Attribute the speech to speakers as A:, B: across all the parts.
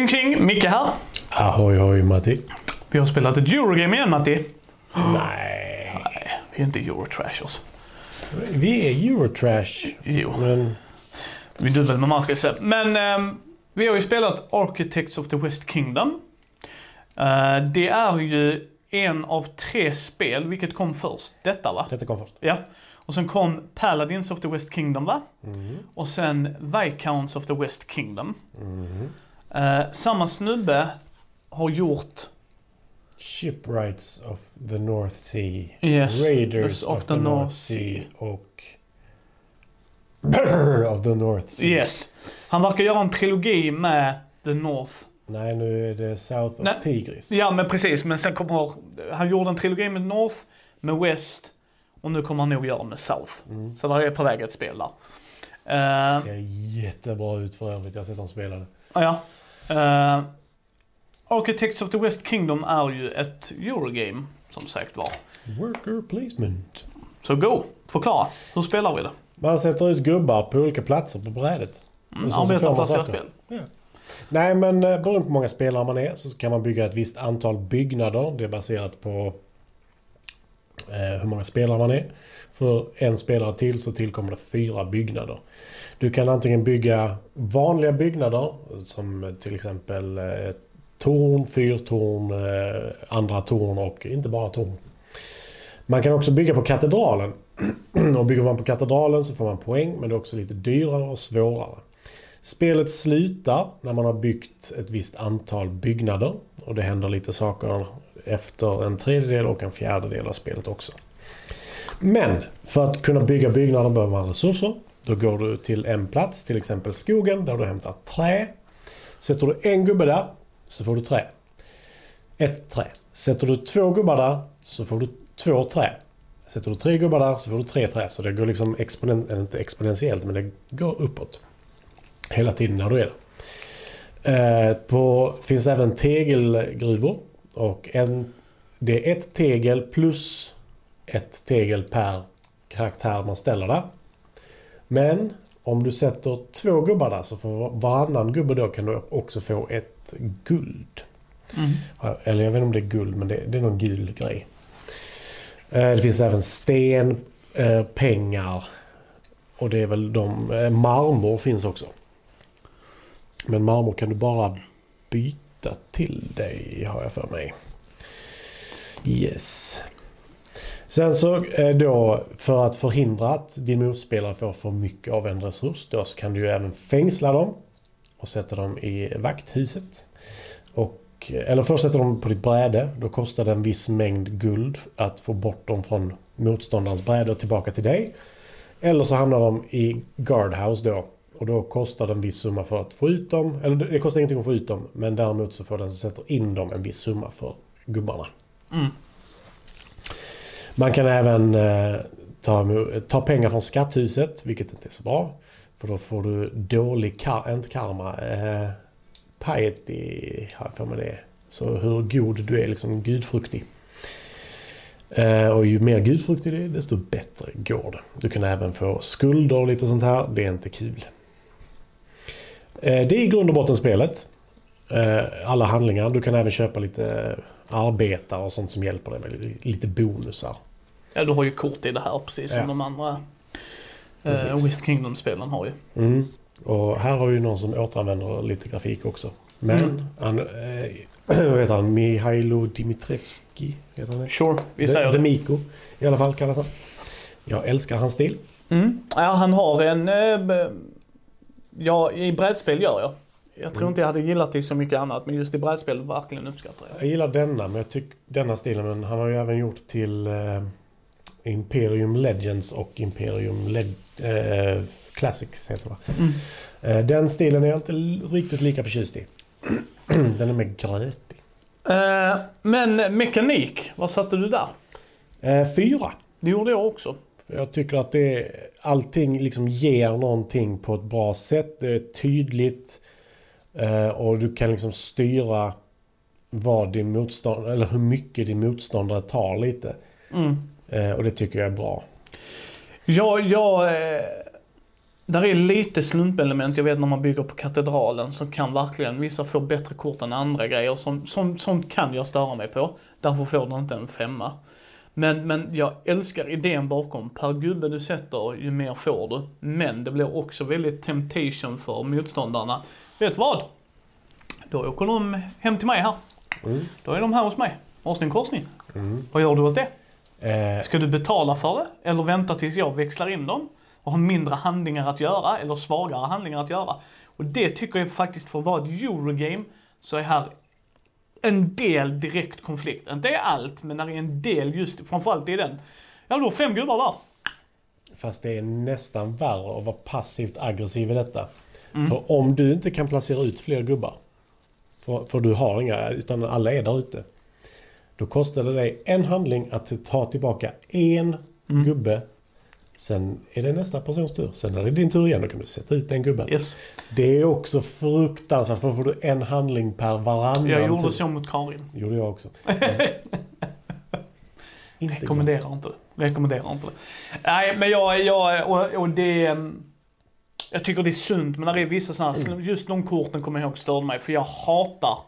A: Tjing tjing! Micke här.
B: Ahoy hoj Matti.
A: Vi har spelat ett Eurogame igen Matti.
B: Nej.
A: Nej, vi är inte Eurotrashers.
B: Vi är Eurotrash.
A: Jo,
B: Men
A: vi är väl med Marcus. Men ehm, vi har ju spelat Architects of the West Kingdom. Eh, det är ju en av tre spel, vilket kom först? Detta va?
B: detta kom först.
A: Ja. Och sen kom Paladins of the West Kingdom va? Och sen Viscounts of the West Kingdom. Eh, samma snubbe har gjort
B: Shipwrights of the North Sea.
A: Yes,
B: Raiders of, the, North sea. Och... Brrr, of the North Sea.
A: Yes. Han verkar göra en trilogi med The North.
B: Nej, nu är det South of
A: Nej.
B: Tigris.
A: Ja men precis, men sen kommer han gjorde en trilogi med North, med West och nu kommer han nog göra med South. Så där är på väg ett spel där. Eh,
B: Ser jättebra ut för övrigt. Jag har sett dem spela det.
A: ja. Uh, Architects of the West Kingdom är ju ett Eurogame, som sagt var.
B: Worker placement.
A: Så go, förklara. Hur spelar vi det?
B: Man sätter ut gubbar på olika platser på brädet.
A: Mm,
B: saker.
A: spel.
B: Ja. Nej, men eh, beroende på hur många spelare man är så kan man bygga ett visst antal byggnader. Det är baserat på Eh, hur många spelare man är. För en spelare till så tillkommer det fyra byggnader. Du kan antingen bygga vanliga byggnader som till exempel eh, torn, fyrtorn, eh, andra torn och inte bara torn. Man kan också bygga på katedralen. och bygger man på katedralen så får man poäng men det är också lite dyrare och svårare. Spelet slutar när man har byggt ett visst antal byggnader. Och det händer lite saker efter en tredjedel och en fjärdedel av spelet också. Men för att kunna bygga byggnader behöver man resurser. Då går du till en plats, till exempel skogen, där du hämtar trä. Sätter du en gubbe där så får du trä. Ett trä. Sätter du två gubbar där så får du två trä. Sätter du tre gubbar där så får du tre trä. Så det går liksom exponen, eller inte exponentiellt men det går uppåt. Hela tiden när du är där. Eh, på, finns även tegelgruvor. Och en, det är ett tegel plus ett tegel per karaktär man ställer där. Men om du sätter två gubbar där så får varannan gubbe då kan du också få ett guld.
A: Mm.
B: Eller jag vet inte om det är guld men det, det är någon gul grej. Eh, Det finns även sten, eh, pengar och det är väl de... eh, Marmor finns också. Men marmor kan du bara byta till dig har jag för mig. Yes. Sen så eh, då för att förhindra att din motspelare får för mycket av en resurs då så kan du ju även fängsla dem och sätta dem i vakthuset. Och, eh, eller först sätter dem på ditt bräde. Då kostar det en viss mängd guld att få bort dem från motståndarens bräde och tillbaka till dig. Eller så hamnar de i guardhouse då. Och då kostar det en viss summa för att få ut dem. Eller det kostar ingenting att få ut dem. Men däremot så får den som sätter in dem en viss summa för gubbarna.
A: Mm.
B: Man kan även eh, ta, ta pengar från skatthuset, vilket inte är så bra. För då får du dålig, kar- inte karma, eh, piety jag för mig det. Så hur god du är, liksom gudfruktig. Eh, och ju mer gudfruktig du är, desto bättre går det. Du kan även få skulder och lite sånt här. Det är inte kul. Eh, det är i grund och botten spelet. Eh, alla handlingar. Du kan även köpa lite arbetare och sånt som hjälper dig med li- lite bonusar.
A: Ja, du har ju kort i det här precis som
B: Ja.
A: de andra eh. West Kingdom-spelen har ju.
B: Mm. Och här har vi någon som återanvänder lite grafik också. Men
A: Mm.
B: han, eh, vad heter han? Mihailo Dimitrevski? Heter han det?
A: Sure, vi säger
B: The
A: det.
B: Miko i alla fall kallas han. Jag älskar hans stil.
A: Mm. Ja, han har en... Eh, ja, i brädspel gör jag. Jag tror
B: Mm.
A: inte jag hade gillat det så mycket annat, men just i brädspel verkligen uppskattar jag.
B: Jag gillar denna, men jag tycker denna stilen. Men han har ju även gjort till eh, Imperium Legends och Imperium Leg- eh, Classics heter det?
A: Mm.
B: Eh, den stilen är jag inte riktigt lika förtjust i. den är mer grötig.
A: Eh, men mekanik, vad satte du där?
B: Eh, fyra.
A: Det gjorde jag också.
B: Jag tycker att det, allting liksom ger någonting på ett bra sätt. Det är tydligt. Eh, och du kan liksom styra vad din motståndare, eller hur mycket din motståndare tar lite.
A: Mm.
B: Eh, och det tycker jag är bra.
A: Jag, jag, eh, Där är lite slumpelement, jag vet när man bygger på katedralen så kan verkligen vissa få bättre kort än andra grejer. Som, som, sånt kan jag störa mig på. Därför får du inte en femma. Men, men jag älskar idén bakom. Per gubbe du sätter, ju mer får du. Men det blir också väldigt temptation för motståndarna. Vet vad? Då åker de hem till mig här.
B: Mm.
A: Då är de här hos mig. Korsning, korsning.
B: Mm.
A: Vad gör du åt det?
B: Eh,
A: Ska du betala för det? Eller vänta tills jag växlar in dem? Och har mindre handlingar att göra, eller svagare handlingar att göra. Och det tycker jag faktiskt för att vara ett Eurogame, så är här en del direkt konflikt. Inte allt, men när det är en del just, framförallt i den. Ja, du har fem gubbar där.
B: fast det är nästan värre att vara passivt aggressiv i detta.
A: Mm.
B: För om du inte kan placera ut fler gubbar, för, för du har inga, utan alla är där ute. Då kostar det dig en handling att ta tillbaka en
A: Mm.
B: gubbe. Sen är det nästa persons tur. Sen är det din tur igen. Då kan du sätta ut den gubben.
A: Yes.
B: Det är också fruktansvärt. För då får du en handling per varannan
A: Jag gjorde
B: tur.
A: så mot Karin.
B: gjorde jag också. inte glad.
A: Rekommenderar inte det. Rekommenderar inte det. Nej, men jag, jag och, och det... mm, Jag tycker det är sunt, men när det är vissa sådana
B: Mm.
A: just de korten kommer jag ihåg störde mig, för jag hatar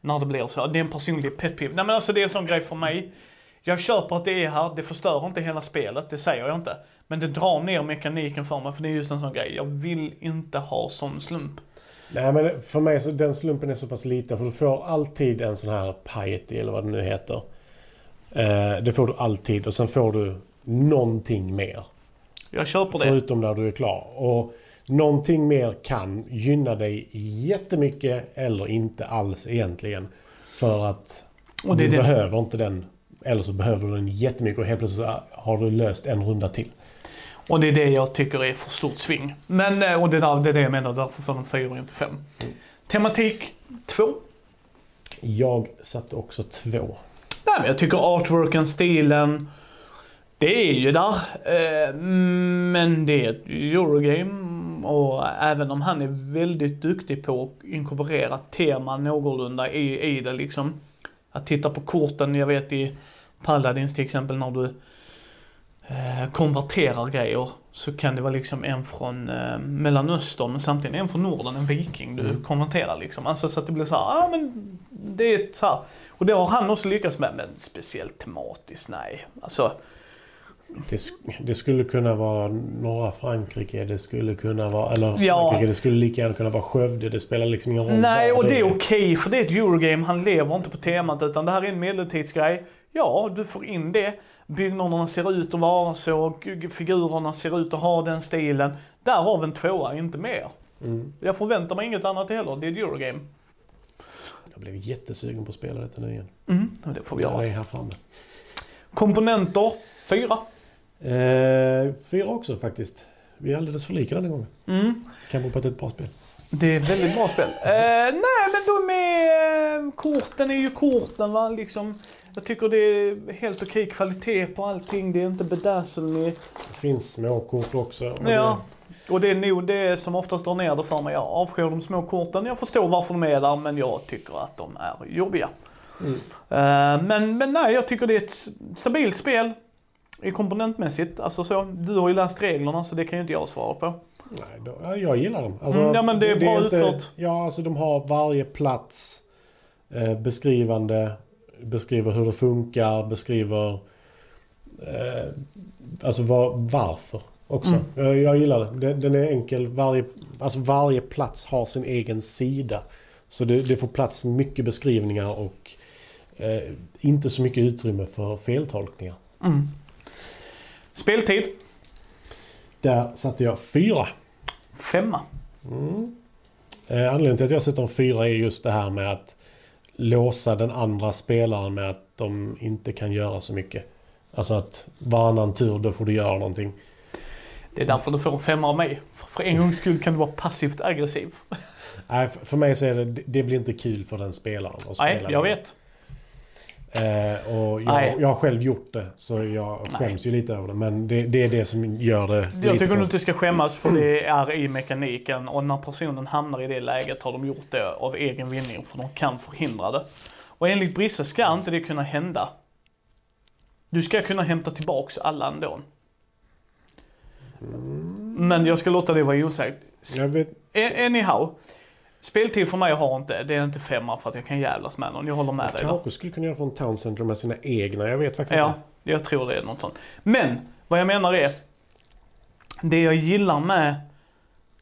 A: när det blir så. Det är en personlig pet peeve. Nej men alltså det är en sån grej för mig. Jag köper att det är här, det förstör inte hela spelet, det säger jag inte. Men det drar ner mekaniken för mig, för det är just en sån grej. Jag vill inte ha sån slump.
B: Nej men för mig så den slumpen är så pass liten för du får alltid en sån här piety eller vad det nu heter. Eh, det får du alltid och sen får du någonting mer.
A: Jag köper det.
B: Förutom när du är klar. Och någonting mer kan gynna dig jättemycket eller inte alls egentligen. För att
A: Och det
B: du
A: det.
B: behöver inte den. Eller så behöver du den jättemycket och helt plötsligt har du löst en runda till.
A: Och det är det jag tycker är för stort sving. Men, eh, och det, där, det är det jag menar, därför får de fyra och inte fem. Tematik två.
B: Jag satte också två.
A: Nej, men jag tycker artworken, stilen, det är ju där. Eh, Men det är ett Eurogame och även om han är väldigt duktig på att inkorporera teman någorlunda i, i det liksom. Att titta på korten, jag vet i Paladins till exempel när du eh, konverterar grejer så kan det vara liksom en från eh, Mellanöstern men samtidigt en från Norden, en viking du
B: Mm.
A: konverterar liksom. Alltså så att det blir så här, ja men det är så här. Och det har han också lyckats med, men speciellt tematiskt, nej. Alltså,
B: Det, det skulle kunna vara norra Frankrike, det skulle kunna vara... Eller
A: Ja.
B: Frankrike, det skulle lika gärna kunna vara Skövde. Det spelar liksom ingen roll
A: nej och det är okej för det är ett Eurogame, han lever inte på temat utan det här är en medeltidsgrej. Ja, du får in det. Byggnaderna ser ut att vara så, figurerna ser ut att ha den stilen. Därav en tvåa, inte mer.
B: Mm.
A: Jag förväntar mig inget annat heller, det är ett Eurogame.
B: Jag blev jättesugen på att spela detta nu igen.
A: Mm, det får vi göra.
B: det är här framme.
A: Komponenter, fyra.
B: Eh, fyra också faktiskt. Vi är alldeles för lika den här gången.
A: Mm.
B: Kan bero på att det är ett bra spel.
A: Det är väldigt bra spel. Eh, nej men de är... eh, Korten är ju korten va, liksom. Jag tycker det är helt okej kvalitet på allting. Det är inte bedazzle med...
B: Det finns småkort också. och
A: Ja. Och det är nog det som oftast drar ner det för mig. Jag avskyr de små korten. Jag förstår varför de är där men jag tycker att de är jobbiga.
B: Mm.
A: Eh, men, men nej, jag tycker det är ett stabilt spel. Komponentmässigt. Alltså så, du har ju läst reglerna så det kan ju inte jag svara på.
B: Nej, då, ja, jag gillar dem. Alltså,
A: Mm, ja, men det är bra utfört.
B: Ja, alltså de har varje plats eh, beskrivande. Beskriver hur det funkar, beskriver eh, alltså var, varför också.
A: Mm.
B: Jag, jag gillar det. Den, den är enkel. Varje, alltså varje plats har sin egen sida. Så det, det får plats mycket beskrivningar och eh, inte så mycket utrymme för feltolkningar.
A: Mm. Speltid,
B: Där satte jag fyra.
A: femma.
B: Mm. Eh, anledningen till att jag sätter en fyra är just det här med att låsa den andra spelaren med att de inte kan göra så mycket. Alltså att varannan tur då får du göra någonting.
A: Det är därför du får en femma av mig. För en gångs skull kan du vara passivt aggressiv.
B: Nej, för- mig så är det, det blir inte kul för den spelaren att spela
A: Nej, jag
B: med.
A: vet.
B: Eh, och
A: Nej.
B: jag, jag har själv gjort det så jag
A: Nej.
B: skäms ju lite över det. Men det, det är det som gör det
A: Jag
B: lite
A: tycker du inte ska skämmas för det är i mekaniken och när personen hamnar i det läget har de gjort det av egen vinning för de kan förhindra det. Och enligt Brisse ska inte det kunna hända. Du ska kunna hämta tillbaks alla ändå. Men jag ska låta det vara osagt.
B: Jag vet,
A: Anyhow. Speltid för mig har inte, det är inte femma för att jag kan jävlas med någon. Jag håller med dig där.
B: kanske skulle kunna göra från Town Center med sina egna. Jag vet faktiskt
A: Ja,
B: inte.
A: jag tror det är något sånt. Men, vad jag menar är. Det jag gillar med,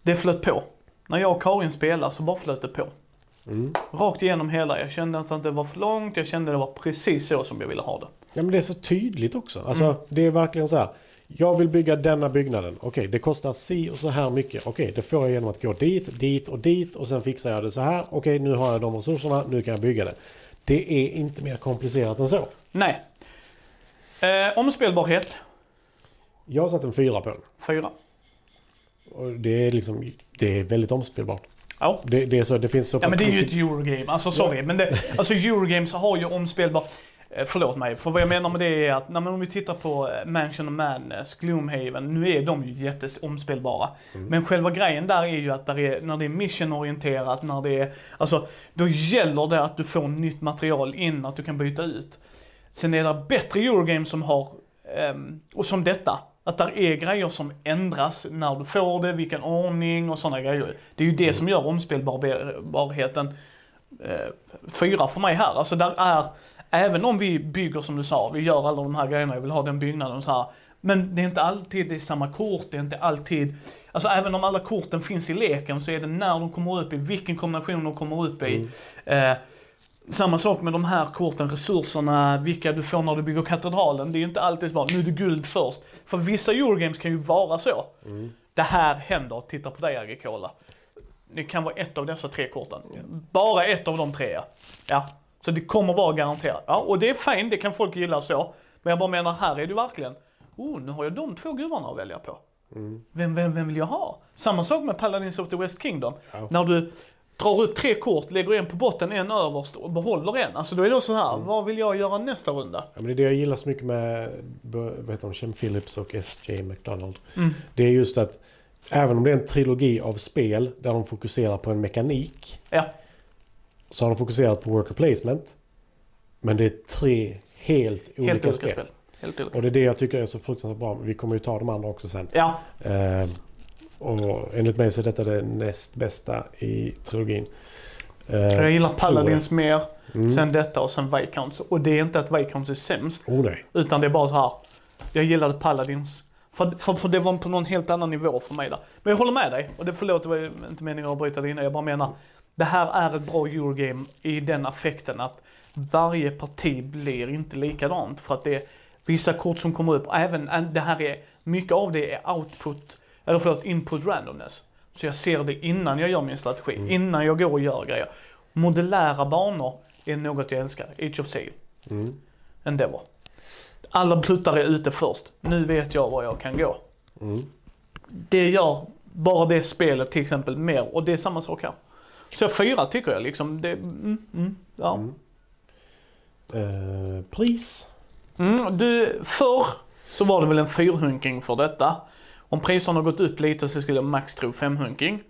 A: det flöt på. När jag och Karin spelade så bara flöt det på.
B: Mm.
A: Rakt igenom hela. Jag kände inte att det var för långt, jag kände det var precis så som jag ville ha det.
B: Ja, men det är så tydligt också. Alltså,
A: Mm.
B: Det är verkligen så här. Jag vill bygga denna byggnaden. Okej, det kostar si och så här mycket. Okej, det får jag genom att gå dit, dit och dit och sen fixar jag det så här. Okej, nu har jag de resurserna, nu kan jag bygga det. Det är inte mer komplicerat än så.
A: Nej. Eh, omspelbarhet,
B: Jag har satt en fyra på den.
A: fyra.
B: Och det är liksom, det är väldigt omspelbart.
A: Ja.
B: Det, det är så, det finns så
A: Ja
B: pass
A: men det är ju ett Eurogame, alltså sorry. Men det, alltså Eurogames har ju omspelbar... eh, Förlåt mig, för vad jag menar med det är att när man, om vi tittar på eh, Mansion of Madness, Gloomhaven, nu är de ju jätteomspelbara. Men själva grejen där är ju att är, när det är missionorienterat, när det är, alltså då gäller det att du får nytt material in, att du kan byta ut. Sen är det bättre Eurogames som har, ehm, och som detta, att där är grejer som ändras när du får det, vilken ordning och sådana grejer. Det är ju det som gör omspelbarheten eh, fyra för mig här. Alltså där är, även om vi bygger som du sa, vi gör alla de här grejerna, jag vill ha den byggnaden så här. Men det är inte alltid det är samma kort, det är inte alltid, alltså även om alla korten finns i leken så är det när de kommer upp i, vilken kombination de kommer upp i. Eh, samma sak med de här korten, resurserna, vilka du får när du bygger katedralen. Det är ju inte alltid bara, nu är det guld först. För vissa Eurogames kan ju vara så. Det här händer, titta på dig Agricola. Det kan vara ett av dessa tre korten. Bara ett av de tre ja. Så det kommer vara garanterat. Ja, och det är fint, det kan folk gilla så. Men jag bara menar, här är det verkligen, oh, nu har jag de två gudarna att välja på. Vem, vem, vem vill jag ha? Samma sak med Paladins of the West Kingdom.
B: Ja.
A: När du drar ut tre kort, lägger en på botten, en överst och behåller en. Alltså då är det så här, vad vill jag göra nästa runda?
B: Ja, men det är det jag gillar så mycket med vad heter de, Chem Phillips och S.J. McDonald.
A: Mm.
B: Det är just att även om det är en trilogi av spel där de fokuserar på en mekanik
A: Ja,
B: så har de fokuserat på worker placement. Men det är tre helt olika,
A: helt olika
B: spel.
A: spel. Helt olika.
B: Och det är det jag tycker är så fruktansvärt bra. Vi kommer ju ta de andra också sen.
A: Ja,
B: Eh, och enligt mig så är detta det näst bästa i trilogin. Eh,
A: jag gillar
B: tror jag.
A: Paladins mer,
B: Mm.
A: sen detta och sen Viscounts. Och det är inte att Viscounts är sämst,
B: Oh nej.
A: utan det är bara så här. Jag gillade Paladins. För, för, för det var på någon helt annan nivå för mig där. Men jag håller med dig. Och det förlåt, det var inte meningen att bryta det innan. Jag bara menar, det här är ett bra Eurogame i den affekten att varje parti blir inte likadant. För att det är vissa kort som kommer upp. Även det här är, mycket av det är output, eller förlåt, input randomness. Så jag ser det innan jag gör min strategi, innan jag går och gör grejer. Modulära banor är något jag älskar. Age of Sail.
B: Mm.
A: Endeavor. Alla pluttar är ute först. Nu vet jag var jag kan gå.
B: Mm.
A: Det gör bara det spelet till exempel mer och det är samma sak här. Så fyra tycker jag liksom. Det, mm, mm, ja.
B: Mm. Eh, pris?
A: Mm, du, förr så var det väl en fyrhunking för detta. Om priserna har gått upp lite så skulle jag max tro femhunking.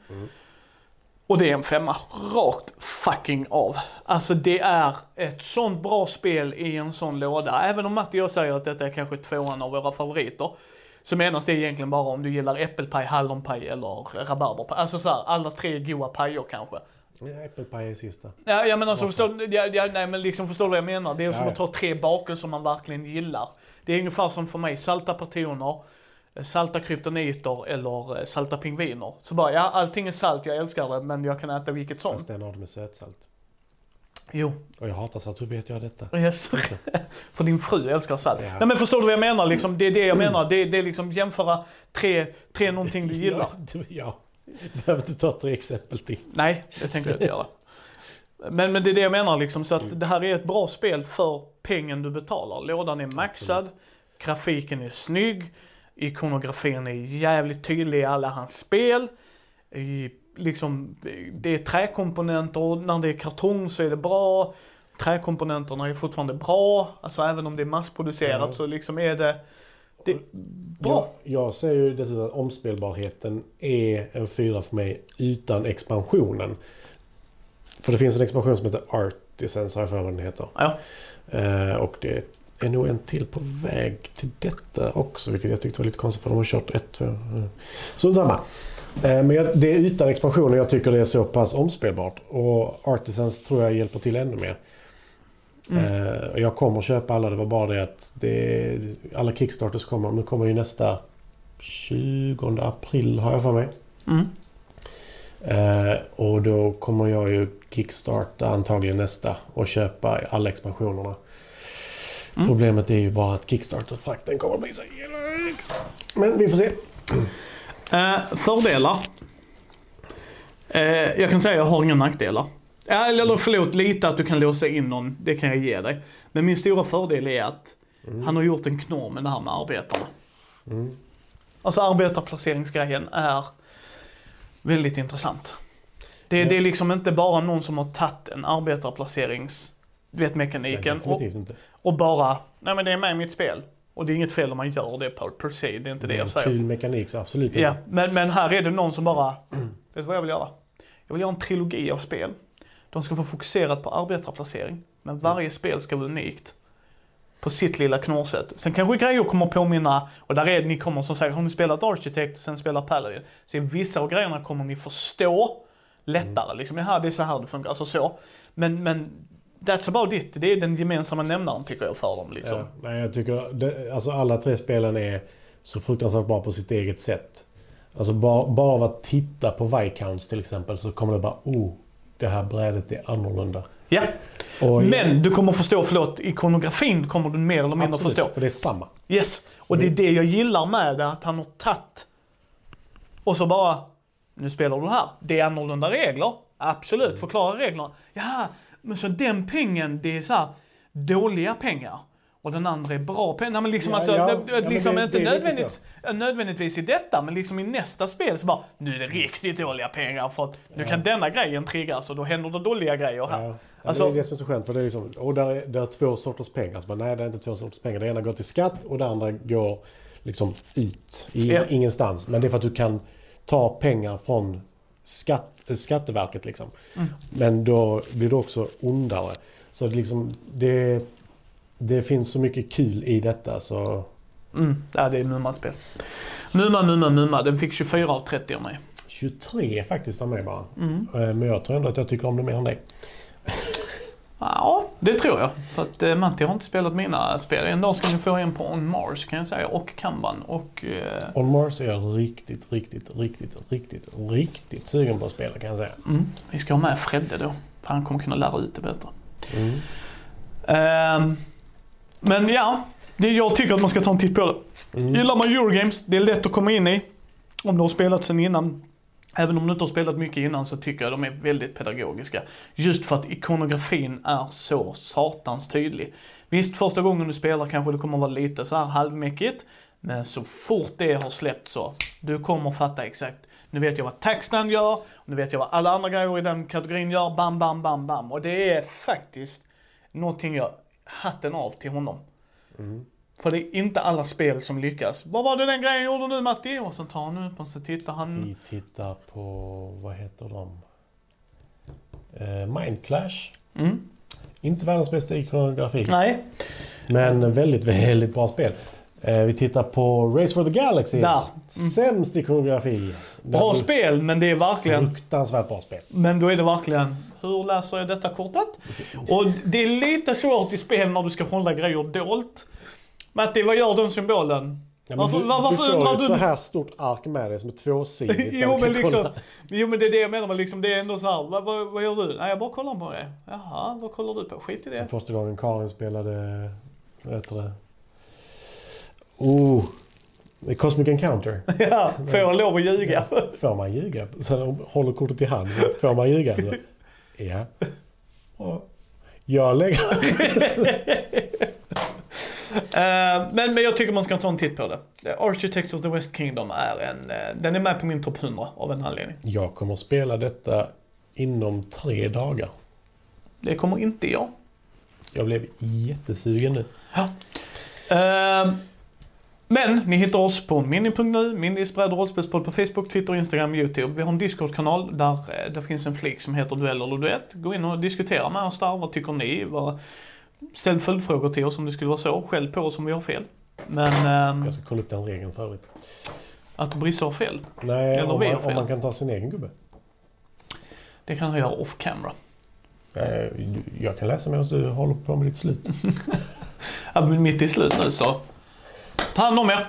A: Och det är en femma. Rakt fucking av. Alltså det är ett sånt bra spel i en sån låda. Även om Matti och jag säger att detta är kanske tvåan av våra favoriter. Så menas det egentligen bara om du gillar äppelpaj, hallonpaj eller rabarberpaj. Alltså så här, alla tre goa pajer kanske.
B: Ja, Äppelpaj är sista.
A: Ja, jag menar så förstår, ja, ja, nej, men liksom förstår du vad jag menar? Det är som
B: Ja,
A: att ta tre bakelser man verkligen gillar. Det är ungefär som för mig, salta patroner, eh, salta kryptoniter eller eh, salta pingviner. Så bara, ja allting är salt, jag älskar det, men jag kan äta vilket som.
B: Fast en av dem är sötsalt.
A: Jo,
B: Och jag hatar salt. Hur vet jag detta?
A: yes. för din fru älskar salt.
B: Ja.
A: Nej men förstår du vad jag menar? Liksom, det är det jag menar. Det, det är liksom jämföra tre, tre någonting du gillar.
B: Ja, du- ja. Behöver inte ta tre exempel till.
A: Nej, det tänker jag inte göra. Men, men det är det jag menar liksom, så att det här är ett bra spel för pengen du betalar. Lådan är maxad, grafiken är snygg, ikonografin är jävligt tydlig i alla hans spel. I, liksom, det är träkomponenter och när det är kartong så är det bra. Träkomponenterna är fortfarande bra, alltså även om det är massproducerat
B: Ja.
A: så liksom är det, det är bra.
B: Jag, jag säger ju dessutom att omspelbarheten är en fyra för mig utan expansionen. För det finns en expansion som heter Artisans, har jag för mig vad den heter.
A: Ja.
B: Eh, och det är nog en till på väg till detta också. Vilket jag tyckte var lite konstigt för de har kört ett, två... mm. Så samma. Eh, Men jag, det är utan expansioner jag tycker det är så pass omspelbart. Och Artisans tror jag hjälper till ännu mer.
A: Mm.
B: Eh, jag kommer köpa alla, det var bara det att det, alla Kickstarters kommer. Nu kommer ju nästa 20 april har jag för mig.
A: Mm.
B: Eh, och då kommer jag ju kickstarta antagligen nästa och köpa alla expansionerna.
A: Mm.
B: Problemet är ju bara att Kickstarter-frakten kommer att bli så jävla. Men vi får se.
A: Eh, fördelar. Eh, jag kan säga att jag har inga nackdelar. Eller förlåt, lite att du kan låsa in någon, det kan jag ge dig. Men min stora fördel är att han har gjort en knorr med det här med arbetarna.
B: Mm.
A: Alltså arbetarplaceringsgrejen är väldigt intressant. Det,
B: Ja.
A: det är liksom inte bara någon som har tagit en arbetarplacerings, du vet
B: Nej,
A: mekaniken och,
B: definitivt inte.
A: och bara, nej men det är med i mitt spel. Och det är inget fel om man gör det per, per se, det är inte det
B: Det är
A: jag säger.
B: kul mekanik, så absolut
A: Ja,
B: inte.
A: men, men här är det någon som bara, vet du vad jag vill göra? Jag vill göra en trilogi av spel. De ska vara fokuserat på arbetarplacering, men varje spel ska vara unikt. På sitt lilla knorrsätt. Sen kanske grejer kommer påminna, och där är ni kommer som sagt, har ni spelat Architect, sen spelar Paladin. Så i vissa av grejerna kommer ni förstå lättare. Liksom, ja, det är så här det funkar, alltså så. Men, men that's about it. Det är den gemensamma nämnaren tycker jag för dem liksom.
B: Ja, nej, jag tycker det, alltså alla tre spelen är så fruktansvärt bra på sitt eget sätt. Alltså bara, bara av att titta på Viscounts till exempel så kommer det bara oh, det här brädet är annorlunda.
A: Ja,
B: Och
A: men du kommer förstå, förlåt, ikonografin kommer du mer eller mindre
B: absolut,
A: förstå.
B: för det är samma.
A: Yes, och det är det jag gillar med det, att han har tagit och så bara, nu spelar du här. Det är annorlunda regler, absolut, förklara reglerna. Ja, men så den pengen, det är så här dåliga pengar. Och den andra är bra pengar. Nej, men liksom
B: Ja,
A: alltså,
B: ja, ja,
A: liksom
B: det-
A: inte
B: det
A: nödvändigt, nödvändigtvis i detta, men liksom i nästa spel så bara, nu är det riktigt dåliga pengar för att nu kan denna grejen triggas och då händer det dåliga grejer här. Alltså-
B: det är det som är så skönt. För det är liksom, och där är, där är två sorters pengar. Så bara, nej, det är inte två sorters pengar. Det ena går till skatt och det andra går liksom ut. I. Ingenstans. Men det är för att du kan ta pengar från skatt, Skatteverket. Liksom.
A: Mm.
B: Men då blir det också ondare. Så det, liksom, det, det finns så mycket kul i detta. Så
A: Mm, ja, det är Muma-spel. Muma, Muma, Muma. Den fick 24 av 30 av mig.
B: 23 faktiskt av mig bara.
A: Mm.
B: Eh, Men jag tror ändå att jag tycker om det mer än dig.
A: Ja, det tror jag. För att eh, Matti har inte spelat mina spel. En dag ska ni få en på On Mars kan jag säga. Och Kanban. Och... Eh,
B: On Mars är jag riktigt, riktigt, riktigt, riktigt, riktigt sugen på att spela kan jag säga.
A: mm, vi ska ha med Fredde då. För han kommer kunna lära ut det bättre.
B: Mm.
A: Ehm, men ja, det, jag tycker att man ska ta en titt på det.
B: Mm.
A: Gillar man Eurogames, det är lätt att komma in i. Om du har spelat sen innan. Även om du inte har spelat mycket innan så tycker jag de är väldigt pedagogiska. Just för att ikonografin är så satans tydlig. Visst, första gången du spelar kanske det kommer vara lite så här halvmäckigt. Men så fort det har släppt så, du kommer fatta exakt. Nu vet jag vad Taxland gör, och nu vet jag vad alla andra grejer i den kategorin gör. Bam, bam, bam, bam. Och det är faktiskt någonting jag, hatten av till honom.
B: Mm.
A: För det är inte alla spel som lyckas. Vad var det den grejen gjorde nu Matti? Och så tar han upp och så tittar han.
B: Vi tittar på, vad heter de? Eh, Mind Clash.
A: Mm.
B: Inte världens bästa ikonografi.
A: Nej,
B: Men väldigt, väldigt bra spel. Eh, vi tittar på Race for the Galaxy.
A: Där.
B: Sämst ikonografi.
A: bra
B: Där-
A: spel men det är verkligen,
B: Fruktansvärt bra spel.
A: men då är det verkligen, hur läser jag detta kortet? Och det är lite svårt i spel när du ska hålla grejer dolt. Matti, vad gör den symbolen?
B: Ja, men
A: Varför-
B: du,
A: var- varför
B: du får ett
A: du-
B: så här stort ark med dig som är tvåsidigt.
A: jo, men liksom,
B: kolla.
A: jo men det är det jag menar, men liksom, det är ändå så här, vad, vad, vad gör du? Nej jag bara kollar på det. Jaha, vad kollar du på? Skit i det.
B: Som första gången Karin spelade... Vad heter det? Oh! det är Cosmic Encounter.
A: ja, får jag lov att ljuga?
B: Får man ljuga? Så de håller kortet i hand. Får man ljuga? Så, ja. Och jag lägger...
A: Eh, men, men jag tycker man ska ta en titt på det. Architects of the West Kingdom är en, eh, den är med på min topp 100 av en anledning.
B: Jag kommer spela detta inom tre dagar.
A: Det kommer inte jag.
B: Jag blev jättesugen nu.
A: Eh, men ni hittar oss på mini.nu, bräd och rollspelspodd på Facebook, Twitter, Instagram, YouTube. Vi har en Discord-kanal där det finns en flik som heter Duell eller Duett. Gå in och diskutera med oss där. Vad tycker ni? Vad, ställ följdfrågor till oss om det skulle vara så. Skäll på oss om vi har fel. Men ehm,
B: Jag ska kolla upp den regeln för övrigt.
A: att Brisse har fel,
B: Nej,
A: Eller
B: om
A: vi
B: man,
A: fel.
B: om man kan ta sin egen gubbe.
A: det kan han göra off camera.
B: Eh, Jag kan läsa medan du håller på med ditt slut.
A: Ja, mitt i slut nu så. Ta hand om er.